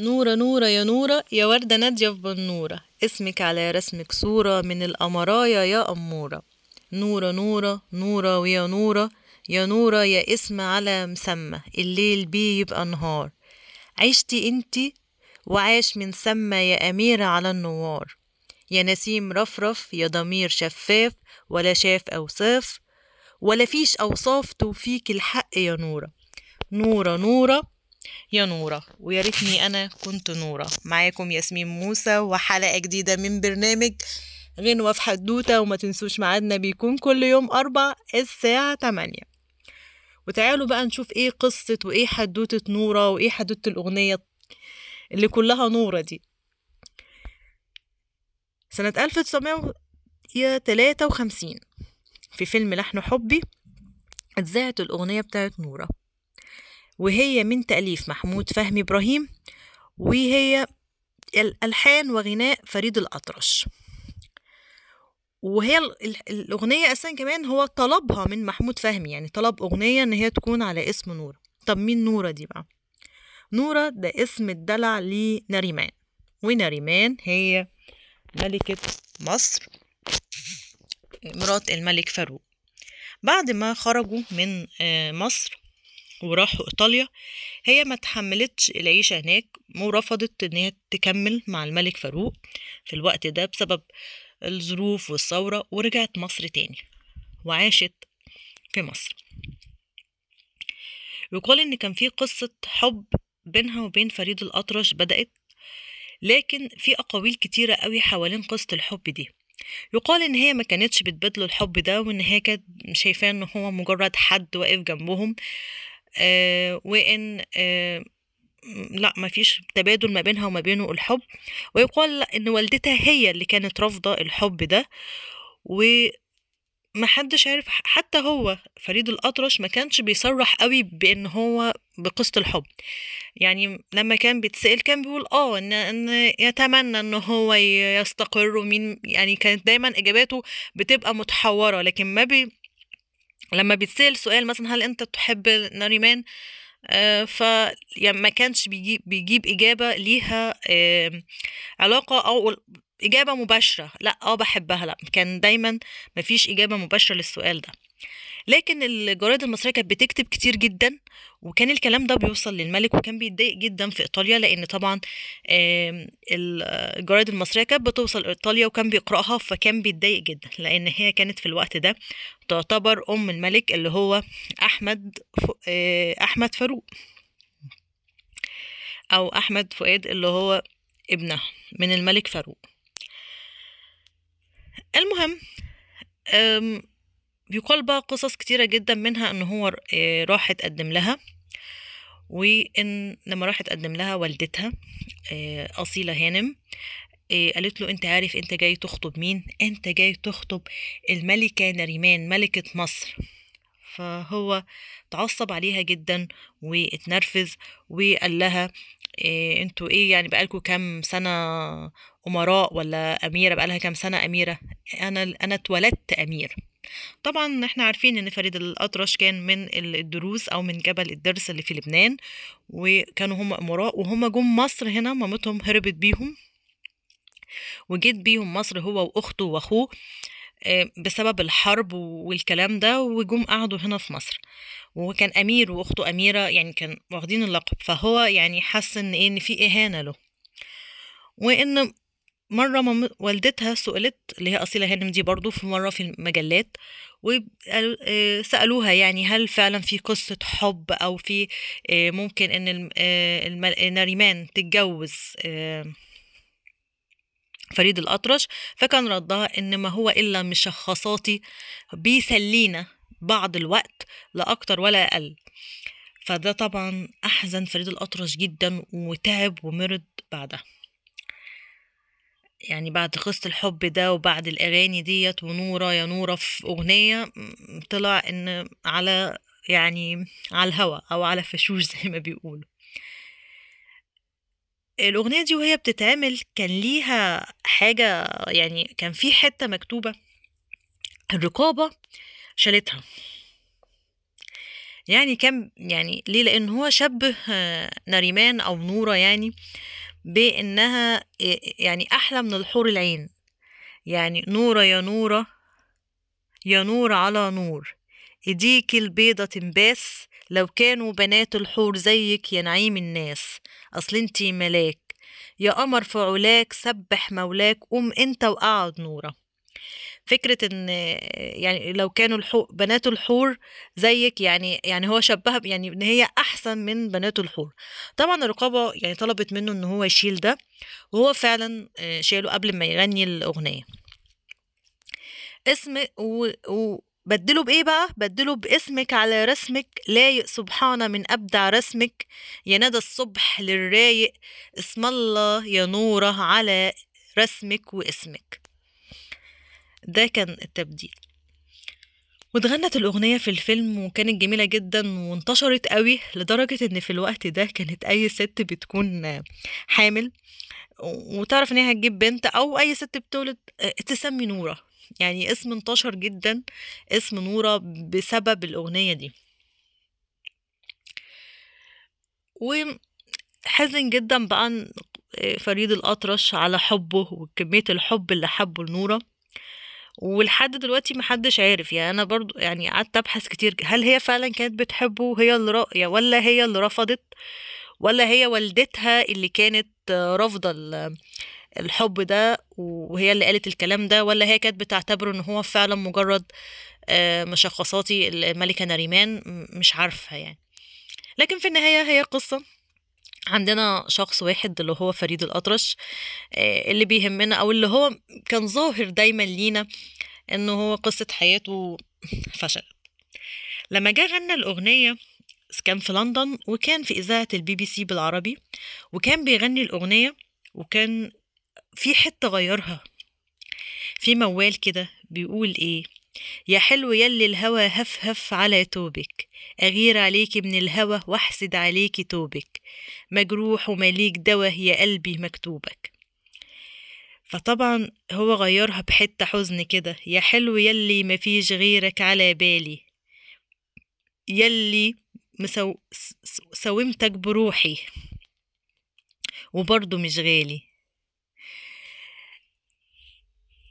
نورة نورة يا نورة يا وردة نادية في بنورة. اسمك على رسمك صورة من القمرايا يا أمورة. نورة نورة نورة ويا نورة. يا نورة يا اسم على مسمى. الليل بيه يبقى نهار. عشتي انتي وعاش من سما يا أميرة على النوار. يا نسيم رفرف يا ضمير شفاف ولا شاف أوصاف ولا فيش أوصاف توفيك الحق يا نورة. نورة نورة يا نورة ويا ريتني أنا كنت نورة. معاكم ياسمين موسى وحلقة جديدة من برنامج غنوة في حدوتة وما تنسوش ميعادنا بيكون كل يوم أربع الساعة تمانية. وتعالوا بقى نشوف إيه قصة وإيه حدوتة نورة وإيه حدوتة الأغنية اللي كلها نورة دي. سنة 1953 في فيلم لحن حبي اتذاعت الأغنية بتاعت نورة. وهي من تأليف محمود فهمي إبراهيم وهي الألحان وغناء فريد الأطرش. وهي ال- ال- الأغنية أساسا كمان هو طلبها من محمود فهمي يعني طلب أغنية إن هي تكون على اسم نورة. طب مين نورة دي بقى؟ نورة ده اسم الدلع لنريمان ونريمان هي ملكة مصر مرات الملك فاروق. بعد ما خرجوا من آه، مصر وراحوا إيطاليا هي ما تحملتش العيشة هناك ورفضت إن هي تكمل مع الملك فاروق في الوقت ده بسبب الظروف والثورة ورجعت مصر تاني وعاشت في مصر. يقال إن كان في قصة حب بينها وبين فريد الأطرش بدأت لكن في أقاويل كتيرة قوي حوالين قصة الحب دي. يقال إن هي ما كانتش بتبادله الحب ده وإن هي كانت شايفاه إن هو مجرد حد واقف جنبهم وإن آه لأ ما فيش تبادل ما بينها وما بينه الحب. ويقال إن والدتها هي اللي كانت رافضة الحب ده وما حدش عارف حتى هو فريد الأطرش ما كانش بيصرح قوي بإن هو بقصة الحب. يعني لما كان بيتسأل كان بيقول آه إن إن يتمنى إن هو يستقر ومين يعني كانت دايما إجاباته بتبقى متحورة لكن ما بي لما بيتسأل سؤال مثلا هل أنت تحب ناريمان آه، ف يعني ما كانش بيجيب بيجيب إجابة ليها علاقة أو إجابة مباشرة. لأ آه بحبها. لأ كان دايما مفيش إجابة مباشرة للسؤال ده. لكن الجرايد المصرية كانت بتكتب كتير جدا وكان الكلام ده بيوصل للملك وكان بيتضايق جدا في إيطاليا لأن طبعا الجرايد المصرية كانت بتوصل إيطاليا وكان بيقرأها فكان بيتضايق جدا لأن هي كانت في الوقت ده تعتبر أم الملك اللي هو أحمد ف... آه، أحمد فاروق. أو أحمد فؤاد اللي هو ابنها من الملك فاروق. المهم أم، يقال بقى قصص كتيرة جدا منها إن هو آه، راح اتقدم لها وإن لما راح اتقدم لها والدتها آه، أصيلة هانم آه، قالت له أنت عارف أنت جاي تخطب مين؟ أنت جاي تخطب الملكة نريمان ملكة مصر. فهو تعصب عليها جدا واتنرفز وقال لها إيه أنتوا إيه يعني بقالكوا كام سنة أمراء ولا أميرة؟ بقالها كام سنة أميرة؟ أنا أنا اتولدت أمير. طبعا إحنا عارفين إن فريد الأطرش كان من الدروز أو من جبل الدرس اللي في لبنان وكانوا هم أمراء وهم جم مصر هنا مامتهم هربت بيهم. وجيت بيهم مصر هو وأخته وأخوه آه، بسبب الحرب والكلام ده وجم قعدوا هنا في مصر. وكان أمير وأخته أميرة يعني كان واخدين اللقب فهو يعني حس إن إيه إن في إهانة له. وإن مرة مام والدتها سئلت اللي هي أصيلة هانم دي برضو في مرة في المجلات وسالوها يعني هل فعلا في قصة حب أو في آه، ممكن الم- آه، ناريمان تتجوز آه، فريد الأطرش. فكان ردها إن ما هو إلا مشخصاتي بيسلينا. بعض الوقت لا أكتر ولا أقل. فده طبعا أحزن فريد الأطرش جدا وتعب ومرض بعدها. يعني بعد قصة الحب ده وبعد الأغاني ديت ونورة يا نورة في أغنية طلع إن على يعني على الهوا أو على فشوش زي ما بيقولوا. الأغنية دي وهي بتتعمل كان ليها حاجة يعني كان في حتة مكتوبة الرقابة شالتها. يعني كان يعني ليه؟ لأن هو شبه آه، نريمان أو نورة يعني بإنها آه، يعني أحلى من الحور العين. يعني نورة يا نورة يا نور على نور. ايديك البيضة تنباس لو كانوا بنات الحور زيك يا نعيم الناس. أصل انتي ملاك. يا قمر في علاك سبح مولاك قوم أنت وقعد نورة. فكرة إن يعني لو كانوا الحور بنات الحور زيك يعني يعني هو شبهها يعني إن هي أحسن من بنات الحور. طبعا الرقابة يعني طلبت منه إن هو يشيل ده وهو فعلا آه، شاله قبل ما يغني الأغنية. اسم و... وبدله بإيه بقى؟ بدله باسمك على رسمك لايق سبحانه من أبدع رسمك. يا ندى الصبح للرايق اسم الله يا نوره على رسمك واسمك. ده كان التبديل. واتغنت الأغنية في الفيلم وكانت جميلة جدا وانتشرت قوي لدرجة إن في الوقت ده كانت أي ست بتكون حامل. وتعرف إن هي هتجيب بنت أو أي ست بتولد آه، تسمي نورة. يعني اسم انتشر جدا اسم نورة بسبب الأغنية دي. وحزن جدا بقى فريد الأطرش على حبه وكمية الحب اللي حبه لنورة. ولحد دلوقتي محدش عارف. يعني أنا برضو يعني قعدت أبحث كتير هل هي فعلا كانت بتحبه وهي اللي راقية ولا هي اللي رفضت ولا هي والدتها اللي كانت رافضة ال- الحب ده وهي اللي قالت الكلام ده ولا هي كانت بتعتبره إن هو فعلا مجرد آه، مشخصاتي الملكة نريمان؟ م- مش عارفة يعني. لكن في النهاية هي قصة. عندنا شخص واحد اللي هو فريد الأطرش آه، اللي بيهمنا أو اللي هو كان ظاهر دايما لينا إنه هو قصة حياته فشلت. لما جه غنى الأغنية كان في لندن وكان في إذاعة البي بي سي بالعربي وكان بيغني الأغنية وكان في حتة غيرها. في موال كده بيقول إيه يا حلو يلي الهوى هفهف على توبك أغير عليكي من الهوى وأحسد عليكي توبك مجروح ومليك دوا يا قلبي مكتوبك. فطبعا هو غيرها بحتة حزن كده يا حلو يلي مفيش غيرك على بالي. يلي مسو... س- س- ساومتك بروحي. وبرضه مش غالي.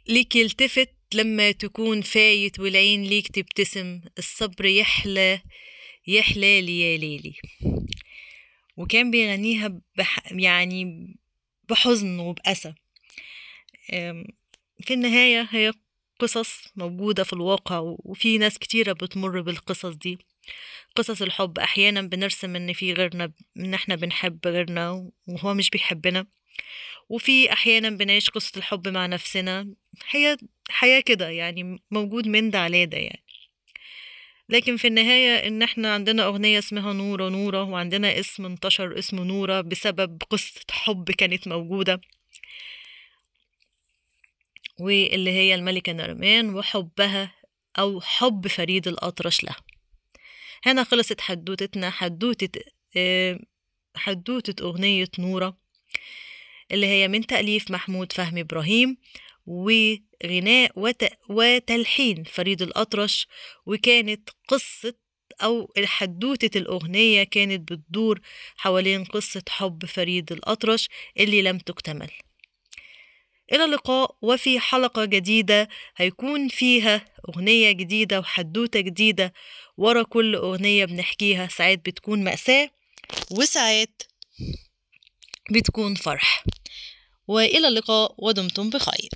ليك يلتفت لما تكون فايت والعين ليك تبتسم الصبر يحلى يحلى لي يا ليلي. وكان بيغنيها بح يعني بحزن وبأسى. في النهاية هي قصص موجودة في الواقع وفي ناس كتيرة بتمر بالقصص دي. قصص الحب أحيانا بنرسم إن في غيرنا إن إحنا بنحب غيرنا وهو مش بيحبنا. وفي أحيانا بنعيش قصة الحب مع نفسنا. هي حياة كده يعني موجود من ده على ده يعني. لكن في النهاية إن إحنا عندنا أغنية اسمها نورة نورة وعندنا اسم انتشر اسمه نورة بسبب قصة حب كانت موجودة. واللي هي الملكة نرمان وحبها أو حب فريد الأطرش لها. هنا خلصت حدوتتنا حدوتة آه، حدوتة أغنية نورة اللي هي من تأليف محمود فهمي إبراهيم وغناء وت... وتلحين فريد الأطرش. وكانت قصة أو حدوتة الأغنية كانت بتدور حوالين قصة حب فريد الأطرش اللي لم تكتمل. إلى اللقاء وفي حلقة جديدة. هيكون فيها أغنية جديدة وحدوتة جديدة. ورا كل أغنية بنحكيها. ساعات بتكون مأساة وساعات بتكون فرح. وإلى اللقاء ودمتم بخير.